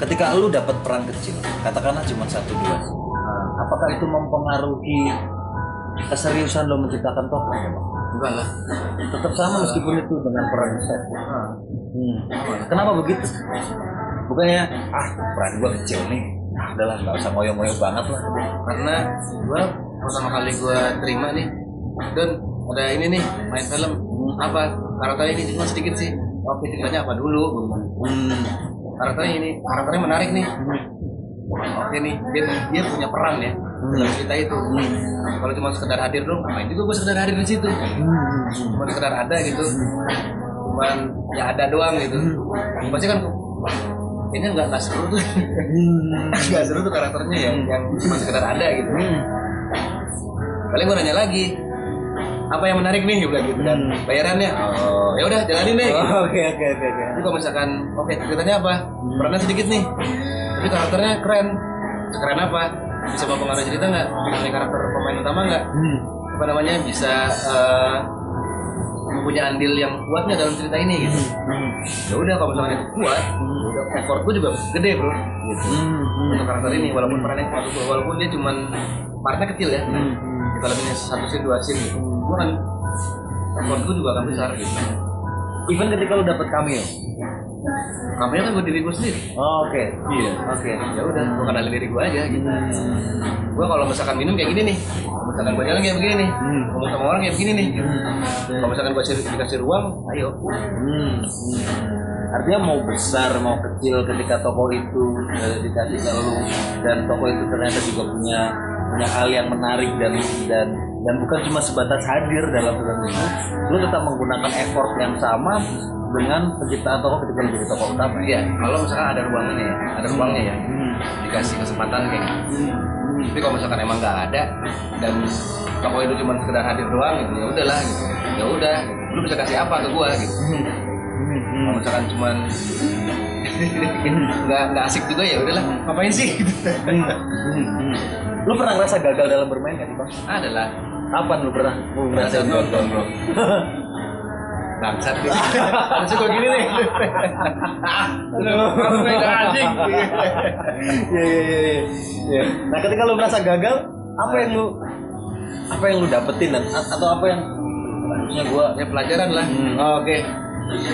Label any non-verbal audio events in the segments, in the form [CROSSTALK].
ketika lu dapat peran kecil katakanlah cuma satu dua. Apakah itu mempengaruhi keseriusan lo menciptakan tokoh? Ya Bang? enggak lah. Tetap sama meskipun itu dengan peran besar hmm. kenapa begitu? Bukannya ah peran gua kecil nih. Ah udahlah nggak usah ngoyo-ngoyo banget lah. Karena gua pertama kali gua terima nih dan ada ini nih main film. Apa? Karakternya ini cuma sedikit sih oke ceritanya apa dulu? Hmm. karakternya ini karakternya menarik nih. Oke nih dia dia punya peran ya dalam cerita itu. Kalau cuma sekedar hadir dong ngapain juga gue sekedar hadir di situ? Cuma sekedar ada gitu. Cuman ya ada doang gitu. Pasti kan kayaknya nggak nggak seru tuh. Nggak seru tuh karakternya yang yang cuma sekedar ada gitu. Paling gue nanya lagi apa yang menarik nih bilang gitu dan bayarannya oh ya udah jalanin deh gitu. oke oke oke oke Tapi kalau misalkan, oke ceritanya apa? Perannya sedikit nih, tapi karakternya keren. Keren apa? Bisa mempengaruhi cerita nggak? Dengan karakter pemain utama nggak? Hmm. Apa namanya? Bisa eh, mempunyai andil yang kuatnya dalam cerita ini gitu. Ya udah kalau misalkan itu kuat, ya udah effort gue juga gede bro. Gitu. Untuk karakter ini, walaupun perannya walaupun, walaupun dia cuman partnya kecil ya. Kita lebihnya satu scene dua scene gitu. Gue kan effort gue juga akan besar gitu. even ketika lu dapat cameo. Namanya kan gue diri gue sendiri. oh, oke. Iya. oke. Ya udah gue kenalin diri gue aja gitu. Gue kalau misalkan minum kayak gini nih. Kalau misalkan gue jalan kayak begini nih. Ngomong sama orang kayak begini nih. Gitu. kalau misalkan gue dikasih ruang ayo. Hmm. Artinya mau besar mau kecil ketika toko itu eh, dikasih ke lu dan toko itu ternyata juga punya punya hal yang menarik dan dan dan bukan cuma sebatas hadir dalam film itu, lu tetap menggunakan effort yang sama dengan penciptaan toko ketika menjadi tokoh utama. Ya. kalau misalkan ada ruangnya ya ada ruangnya ya. Dikasih kesempatan kayak gitu. Tapi kalau misalkan emang nggak ada dan toko itu cuma sekedar hadir doang gitu ya udahlah gitu. Ya udah lu bisa kasih apa ke gue gitu. Kalau misalkan cuman nggak nggak asik juga ya udahlah ngapain sih? Gitu Lu pernah ngerasa gagal dalam bermain gak sih bang? adalah Apa lu pernah lu [LAUGHS] Bangsat gagal? bro? [LAUGHS] Bangsat nih Harusnya gue gini nih. Aduh Kamu kayak anjing Iya iya iya iya. Iya. Nah ketika lu merasa gagal, apa yang lu apa yang lu dapetin dan atau apa yang harusnya gua Ya pelajaran lah. Hmm. oh, Oke.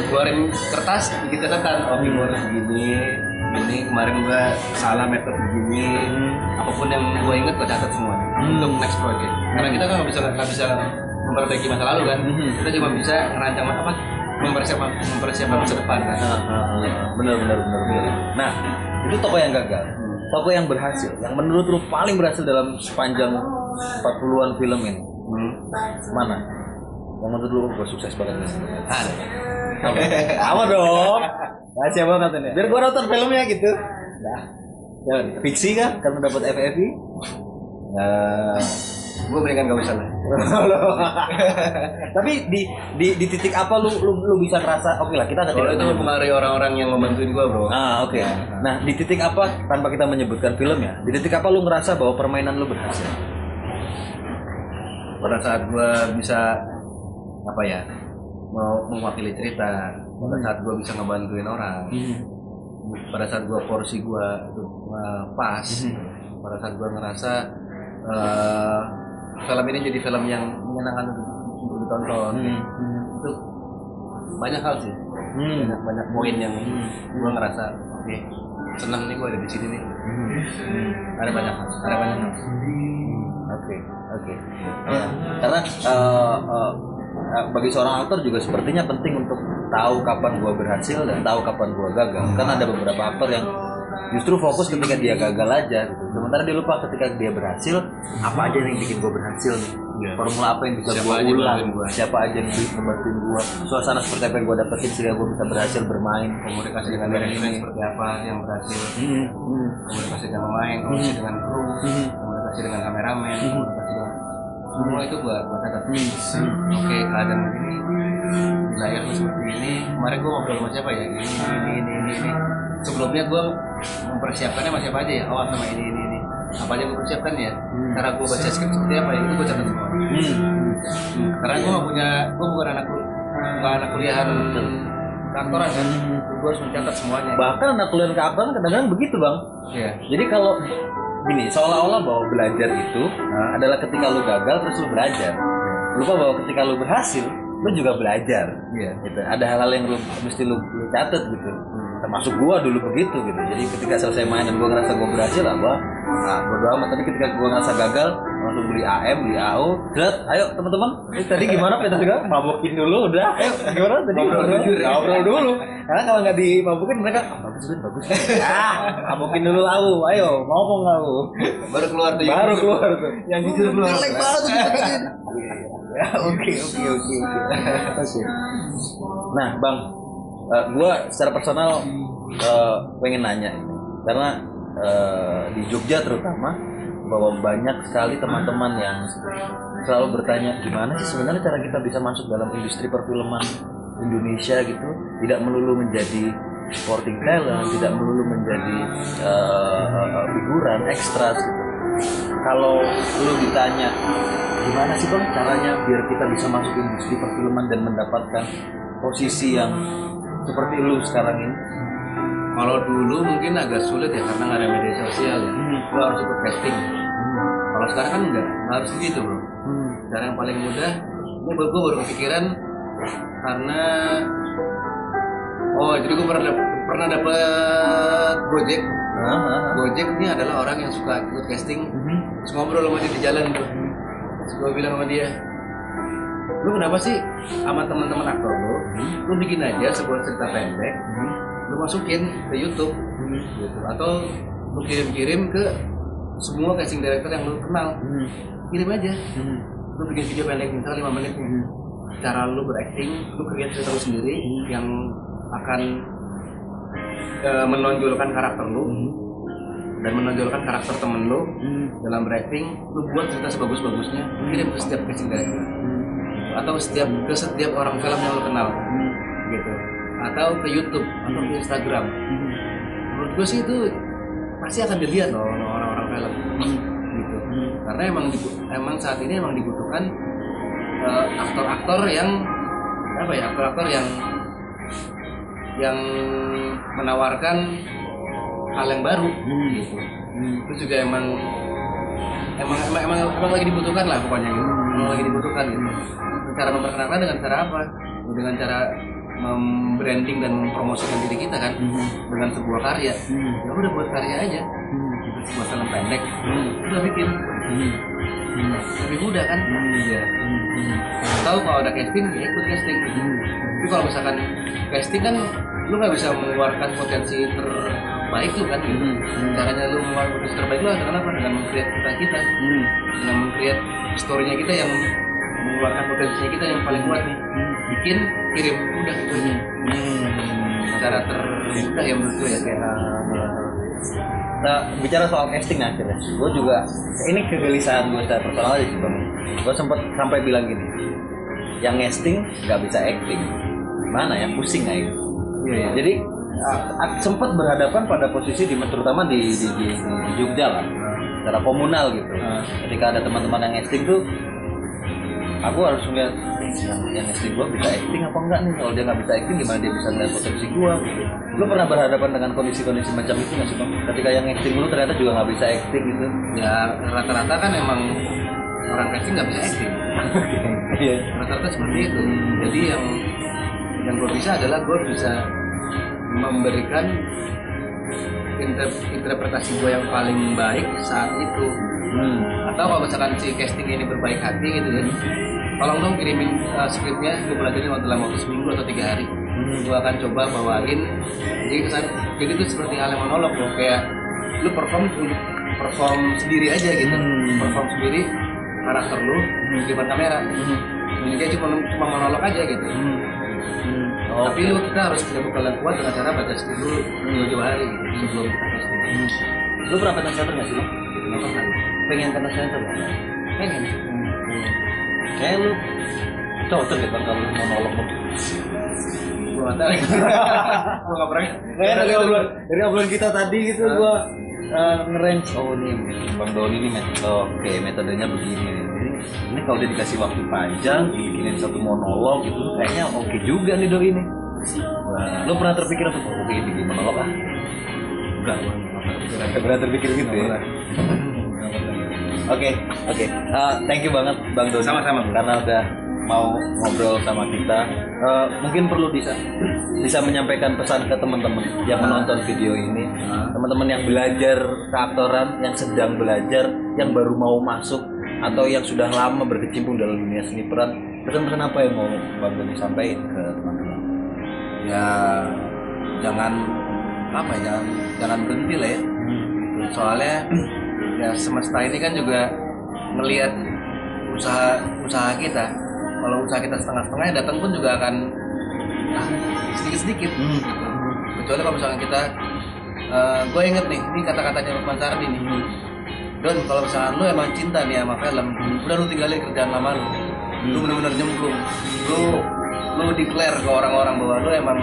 Keluarin kertas Bikin catatan Oke gue harus gini Ini kemarin gue salah metode begini Apa pun yang gue inget gue catat semua. Untuk next project Karena kita kan nggak bisa nggak bisa memperbaiki masa lalu kan Kita cuma bisa ngerancang apa mempersiapkan mempersiapkan masa depan kan bener bener bener bener. Nah itu toko yang gagal, toko yang berhasil, yang menurut lu paling berhasil dalam sepanjang 40-an film ini Hmm. mana? Yang menurut lu gua sukses banget nih. Ada Apa dong? Rahasia banget ini. Biar gua nonton filmnya gitu. Nah, ya, fiksi kan? Karena dapat FFI. Nah, gue mendingan gak usah lah [LAUGHS] tapi di di di titik apa lu lu, lu bisa ngerasa oke lah kita ada kalau itu mempengaruhi orang-orang yang membantuin gue bro. Ah oke. Nah di titik apa tanpa kita menyebutkan filmnya, di titik apa lu ngerasa bahwa permainan lu berhasil? pada saat gue bisa apa ya mau mewakili cerita pada saat gue bisa ngebantuin orang pada saat gue porsi gue itu uh, pas pada saat gue ngerasa uh, film ini jadi film yang menyenangkan untuk, ditonton. Itu banyak hal sih. Hmm. banyak banyak poin yang gue ngerasa oke senang nih gue ada di sini nih. Ada banyak hal ada banyak hal. Oke oke. Ya, Karena eh, eh, bagi seorang aktor juga sepertinya penting untuk tahu kapan gua berhasil dan tahu kapan gua gagal. Kan ada beberapa aktor yang justru fokus ketika dia gagal aja gitu. Sementara dia lupa ketika dia berhasil apa aja yang bikin gua berhasil nih. Iya. Formula apa yang bisa yang ulang? gua. Siapa aja yang bisa membantuin gua? Suasana seperti apa yang gua dapetin sehingga gua bisa berhasil bermain. komunikasi dengan manajemen seperti apa yang berhasil Hmm, hmm, komunikasi dengan pemain komunikasi dengan kru hmm, komunikasi dengan kameramen Hmm. komunikasi dengan semua itu buat buat catat oke keadaan begini di layar seperti ini kemarin gue ngobrol sama siapa ya ini ini ini ini, ini. sebelumnya gue mempersiapkannya sama siapa aja ya oh sama ini ini apa aja gue persiapkan ya? Cara gue baca skrip seperti apa ya? Itu gue catat semua. Hmm. karena gue gak punya gue bukan anak bukan anak kuliahan keaktoran kan. Gue harus mencatat semuanya. Bahkan anak kuliah keaktoran kadang-kadang begitu bang. Iya. Jadi kalau gini seolah-olah bahwa belajar itu nah, adalah ketika lu gagal terus lu belajar. Lupa bahwa ketika lu berhasil lu juga belajar. Iya. Gitu. Ada hal-hal yang lu mesti lu, lu catat gitu. Termasuk gua dulu begitu gitu. Jadi ketika selesai main dan gua ngerasa gua berhasil gua nah, bodo amat. Tapi ketika gua ngerasa gagal langsung beli AM beli AO Zat, ayo teman-teman. Eh, tadi gimana kita juga mabukin dulu udah. Ayo gimana tadi? Ngobrol ya. ngobrol dulu. Karena kalau nggak dimabukin mereka "Ah, bagus kan bagus. Ah mabukin dulu lau ayo ngomong lau baru keluar tuh baru keluar tuh. Yang jujur keluar. Jelek banget tuh ya oke oke oke oke. Oke. Nah bang eh, gua secara personal eh, pengen nanya. Ini karena eh, di Jogja terutama bahwa banyak sekali teman-teman yang selalu bertanya gimana sih sebenarnya cara kita bisa masuk dalam industri perfilman Indonesia gitu? Tidak melulu menjadi supporting talent tidak melulu menjadi eh, eh, figuran ekstras gitu. Kalau lu ditanya gimana sih bang caranya biar kita bisa masuk industri perfilman dan mendapatkan posisi yang seperti lu sekarang ini kalau dulu mungkin agak sulit ya karena nggak ada media sosial ya. Lu harus ikut casting kalau sekarang kan enggak nggak harus gitu bro. Cara yang paling mudah ini gue baru kepikiran karena oh jadi gue pernah dap- pernah dapet Gojek. Gojek ini adalah orang yang suka ikut casting Mhm. terus ngobrol sama dia di jalan tuh terus gue bilang sama dia lu kenapa sih sama teman-teman aktor lu lu bikin aja sebuah cerita pendek lu masukin ke YouTube. Gitu atau lu kirim-kirim ke semua casting director yang lu kenal. Mhm. kirim aja. Mhm. lu bikin video pendek misalnya 5 menit. Nih cara lu berakting lu create cerita lu sendiri yang akan eh, menonjolkan karakter lu dan menonjolkan karakter temen lu dalam berakting lu buat cerita sebagus-bagusnya kirim ke setiap casting director. Atau setiap ke setiap orang film yang lu kenal. Gitu atau ke YouTube atau ke Instagram. Menurut gue sih itu pasti akan dilihat loh orang-orang film. Gitu. Karena emang emang saat ini emang dibutuhkan eh, aktor-aktor yang apa ya aktor-aktor yang yang menawarkan hal yang baru. Gitu. Itu juga emang emang emang emang, emang lagi dibutuhkan lah pokoknya. Gitu emang lagi dibutuhkan gitu. Cara memperkenalkan dengan cara apa? Dengan cara membranding dan mempromosikan diri kita kan? Dengan sebuah karya. Ya udah buat karya aja. Buat film pendek. Udah bikin. Lebih mudah kan? Iya. Tahu kalau ada casting ya ikut casting. Tapi kalau misalkan casting kan lu nggak bisa mengeluarkan potensi terbaik lu kan? Gitu caranya lu mengeluarkan potensi terbaik lu adalah apa? Dengan mengcreate kita kita dengan mengcreate storynya kita yang mengeluarkan potensi kita yang paling kuat nih bikin kirim udah gitu aja cara termudah ya menurut gue ya kayak Nah, bicara soal casting akhirnya, gue juga ini kegelisahan gue secara personal aja sih bang. Gue sempat sampai bilang gini, yang casting nggak bisa acting, gimana ya pusing aja. iya iya Jadi uh, sempat berhadapan pada posisi di terutama di di, di, di- di Jogja lah, secara komunal gitu. Ah. Ketika ada teman-teman yang casting tuh, aku harus ngeliat yang yang casting gue bisa acting apa enggak nih? Kalau dia nggak bisa acting, gimana dia bisa ngeliat potensi gue? Lu pernah berhadapan dengan kondisi-kondisi macam itu nggak sih bang? Ketika yang acting lu ternyata juga nggak bisa acting gitu. ya rata-rata kan emang orang casting nggak bisa acting [LAUGHS] Iya. rata-rata seperti itu jadi yang yang gue bisa adalah gue bisa memberikan interpretasi gue yang paling baik saat itu Hmm. atau kalau misalkan si casting ini berbaik hati gitu ya tolong dong kirimin uh, skripnya gue pelajarin waktu dalam waktu seminggu atau tiga hari gue akan coba bawain jadi kesan jadi itu seperti hal yang monolog loh kayak lu perform perform sendiri aja gitu Hmm. perform sendiri karakter lu di depan kamera jadi kayak cuma cuma monolog aja gitu Hmm. Hmm. Oh, tapi lu kita harus punya bekal yang kuat dengan cara baca dulu jauh-jauh hari gitu sebelum kita casting lu pernah pengen center nggak sih? Kenapa kan Pengen pengen center nggak? pengen. Kayak lu cocok ya bang kalau monolog lu. gue nggak tahu. [LAUGHS] Gue nggak pernah. Kayak dari obrolan dari obrolan kita tadi gitu gua uh, ngerange. Oh ini bang Doni ini metode oke metodenya begini ini, ini kalau dia dikasih waktu panjang bikinin satu monolog gitu kayaknya oke juga nih Doni ini Lu pernah terpikir untuk oh, ini gimana monolog ah? enggak Gak pernah terpikir gitu ya? Oke, oke. Uh, thank you banget Bang Doni. Sama-sama. Karena udah mau ngobrol sama kita. Uh, mungkin perlu bisa bisa menyampaikan pesan ke teman-teman yang menonton video ini, teman-teman yang belajar keaktoran, yang sedang belajar, yang baru mau masuk atau yang sudah lama berkecimpung dalam dunia seni peran. Pesan-pesan apa yang mau Bang Doni sampaikan ke teman-teman? ya jangan apa ya jangan jangan berhenti lah ya Gitu. soalnya [CLEARS THROAT] ya semesta ini kan juga ngelihat usaha usaha kita kalau usaha kita setengah-setengah ya datang pun juga akan sedikit-sedikit Hmm. kecuali kalau misalnya kita gue inget nih ini kata-katanya Lukman Sardi nih Don kalau misalnya lu emang cinta nih sama film udah lu tinggalin kerjaan lama lu. Lu bener-bener nyemplung. Lu lu declare ke orang-orang bahwa lu emang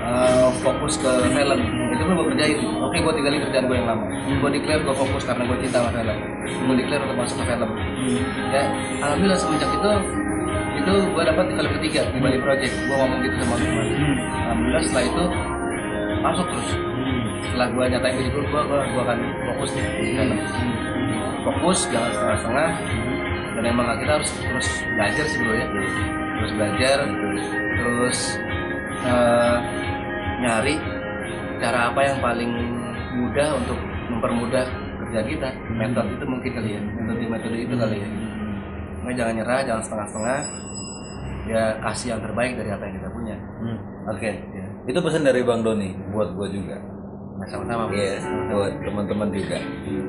uh, fokus ke film. Itu lu gue kerjain oke gue tinggalin kerjaan gue yang lama. Gue declare gue fokus karena gue cinta sama film. Gue declare untuk masuk ke film. Ya alhamdulillah semenjak itu itu gue dapat film ketiga di Bali Project. Gue ngomong gitu sama teman. Alhamdulillah setelah itu masuk terus setelah gue nyatain ke situ gue gue gue akan fokus nih. Di film fokus jangan setengah-setengah. Dan emang kita harus terus belajar sih ya. Terus belajar terus eh, nyari cara apa yang paling mudah untuk mempermudah kerja kita. Metode itu mungkin kali ya. Metode metode itu kali ya. Makanya jangan nyerah jangan setengah-setengah. Ya kasih yang terbaik dari apa yang kita punya. Hmm. Oke. Itu pesan dari Bang Doni buat gua juga. Sama-sama Bro. Iya, buat teman-teman juga.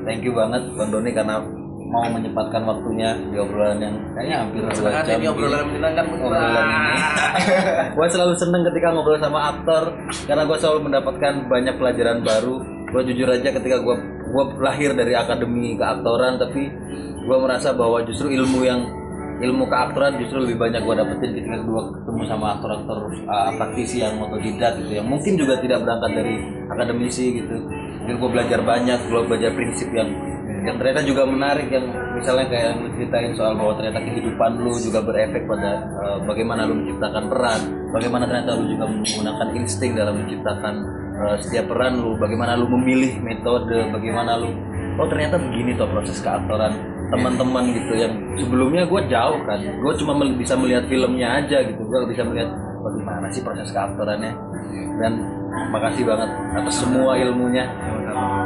Thank you banget Bang Doni karena mau menyempatkan waktunya di obrolan yang kayaknya hampir dua jam. ini obrolan menyenangkan Obrolan ini. [LAUGHS] gue selalu seneng ketika ngobrol sama aktor karena gue selalu mendapatkan banyak pelajaran baru. Gue jujur aja ketika gue gue lahir dari akademi keaktoran tapi gue merasa bahwa justru ilmu yang ilmu keaktoran justru lebih banyak gue dapetin ketika gue ketemu sama aktor-aktor uh, praktisi yang otodidak gitu yang mungkin juga tidak berangkat dari akademisi gitu. Jadi gue belajar banyak gue belajar prinsip yang yang ternyata juga menarik yang misalnya kayak yang ceritain soal bahwa ternyata kehidupan lu juga berefek pada uh, bagaimana lu menciptakan peran bagaimana ternyata lu juga menggunakan insting dalam menciptakan uh, setiap peran lu bagaimana lu memilih metode bagaimana lu oh ternyata begini tuh proses keaktoran teman-teman gitu yang sebelumnya gue jauh kan. Gue cuma mel- bisa melihat filmnya aja gitu. Gue bisa melihat bagaimana sih proses keaktorannya. Dan makasih banget atas semua ilmunya.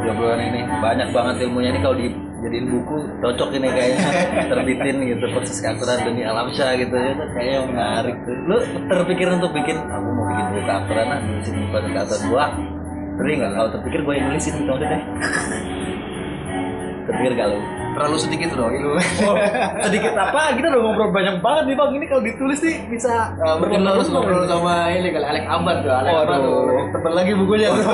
Obrolan ini. Banyak banget ilmunya. Ini kalau dijadiin buku cocok ini kayaknya. [LAUGHS] Terbitin gitu proses keaktoran Doni Alamsyah gitu ya. Kayaknya menarik tuh. Lu terpikir untuk bikin aku mau bikin buku keaktoran ah nulisin buku keaktoran. Gua sering nggak? Kalau terpikir gue yang nulisin gitu udah deh. [LAUGHS] Terpikir gak lu terlalu sedikit bro ilmu Oh, sedikit apa? Kita udah ngobrol banyak banget nih bang. Ini kalau ditulis nih bisa Uh, mungkin lo harus ngobrol sama ini kali Alek Abad tuh Alek Abad tuh. Tebel lagi bukunya tuh.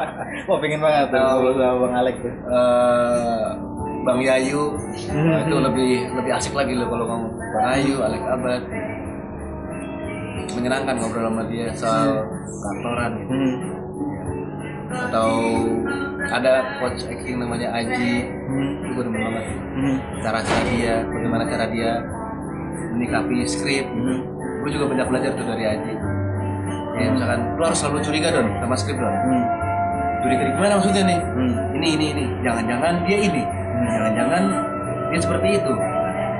[LAUGHS] Wah pengen banget tuh ngobrol sama bang Alek tuh. Eh, Bang Yayu. Nah, itu lebih lebih asik lagi lo kalau ngomong. Bang Yayu Alek Abad menyenangkan ngobrol sama dia soal kantoran gitu. Hmm. atau ada coach acting namanya Aji Hmm. itu gue demen banget Hmm. cara-cara dia bagaimana cara dia menikapi skrip Hmm. gue juga banyak belajar tuh dari Aji ya misalkan lu harus selalu curiga don sama skrip don Hmm. curiga gimana maksudnya nih Hmm. ini ini ini jangan-jangan dia ini jangan-jangan dia seperti itu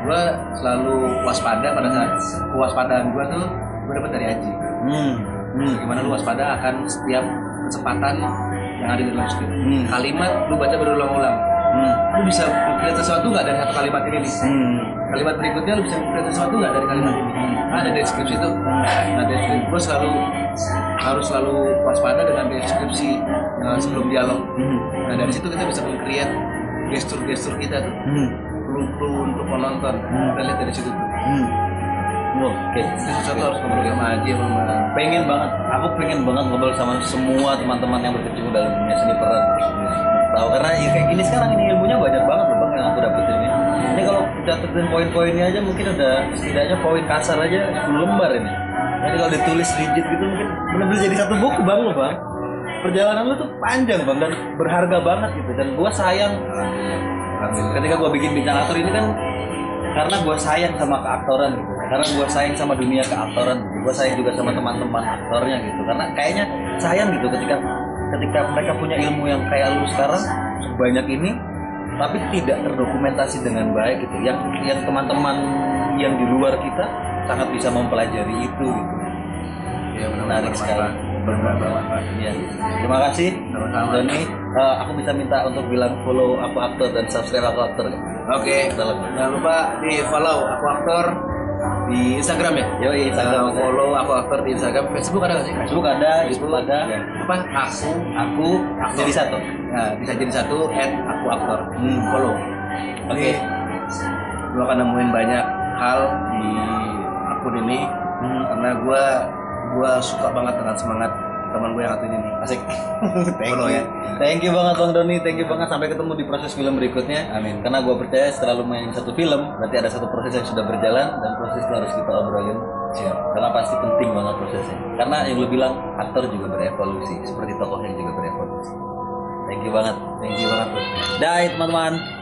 gue selalu waspada pada saat kewaspadaan gue tuh gue dapat dari Aji Hmm. Hmm. gimana lu waspada akan setiap kesempatan yang ada di dalam skrip Hmm. kalimat lu baca berulang-ulang Hmm. lu bisa melihat sesuatu nggak dari satu kalimat ini nih Hmm. kalimat berikutnya lu bisa melihat sesuatu nggak dari kalimat ini ada deskripsi itu nah deskripsi gue selalu harus selalu waspada dengan deskripsi uh, sebelum dialog Hmm. nah dari situ kita bisa meng-create gestur-gestur kita tuh Hmm. clue-clue untuk penonton kita lihat dari situ tuh Hmm. Oke. sesuatu harus ngobrol sama Aji sama pengen banget aku pengen banget ngobrol sama semua teman-teman yang berkecimpung dalam dunia seni peran. Tahu karena ya kayak gini sekarang ini ilmunya banyak banget loh bang yang aku dapetin ini. Ini kalau catetin poin-poinnya aja mungkin udah setidaknya poin kasar aja 10 lembar ini. Jadi kalau ditulis rigid gitu mungkin benar-benar jadi satu buku bang lo bang. Perjalanan lu tuh panjang bang dan berharga banget gitu. Dan gua sayang. Ketika gua bikin bincang aktor ini kan karena gua sayang sama keaktoran gitu karena gue sayang sama dunia keaktoran gue sayang juga sama teman-teman aktornya gitu karena kayaknya sayang gitu ketika ketika mereka punya ilmu yang kayak lu sekarang banyak ini tapi tidak terdokumentasi dengan baik gitu yang yang teman-teman yang di luar kita sangat bisa mempelajari itu gitu ya menarik sekali Iya. Terima kasih. Doni. Eh, aku bisa minta untuk bilang follow aku aktor dan subscribe aku aktor. oke Salam. jangan lupa di follow aku aktor di Instagram ya Yo, Instagram ada. follow aku aktor di Instagram Facebook ada nggak sih Facebook ada, YouTube ada. Ya. apa aku Aku Aktor. jadi satu. Nah, bisa jadi satu and aku aktor. Hmm. Follow. Oke. Oke. Lu akan nemuin banyak hal di akun ini Hmm. karena gua gua suka banget dengan semangat teman gue yang satu ini nih. Asik. [LAUGHS] Thank you. ya. Thank you banget Bang Doni, thank you banget sampai ketemu di proses film berikutnya. Amin. Karena gue percaya setelah lu main satu film, berarti ada satu proses yang sudah berjalan dan proses itu harus kita obrolin. Siap. Karena pasti penting banget prosesnya. Karena yang lu bilang aktor juga berevolusi, seperti tokohnya juga berevolusi. Thank you banget. Thank you banget. Dah teman-teman.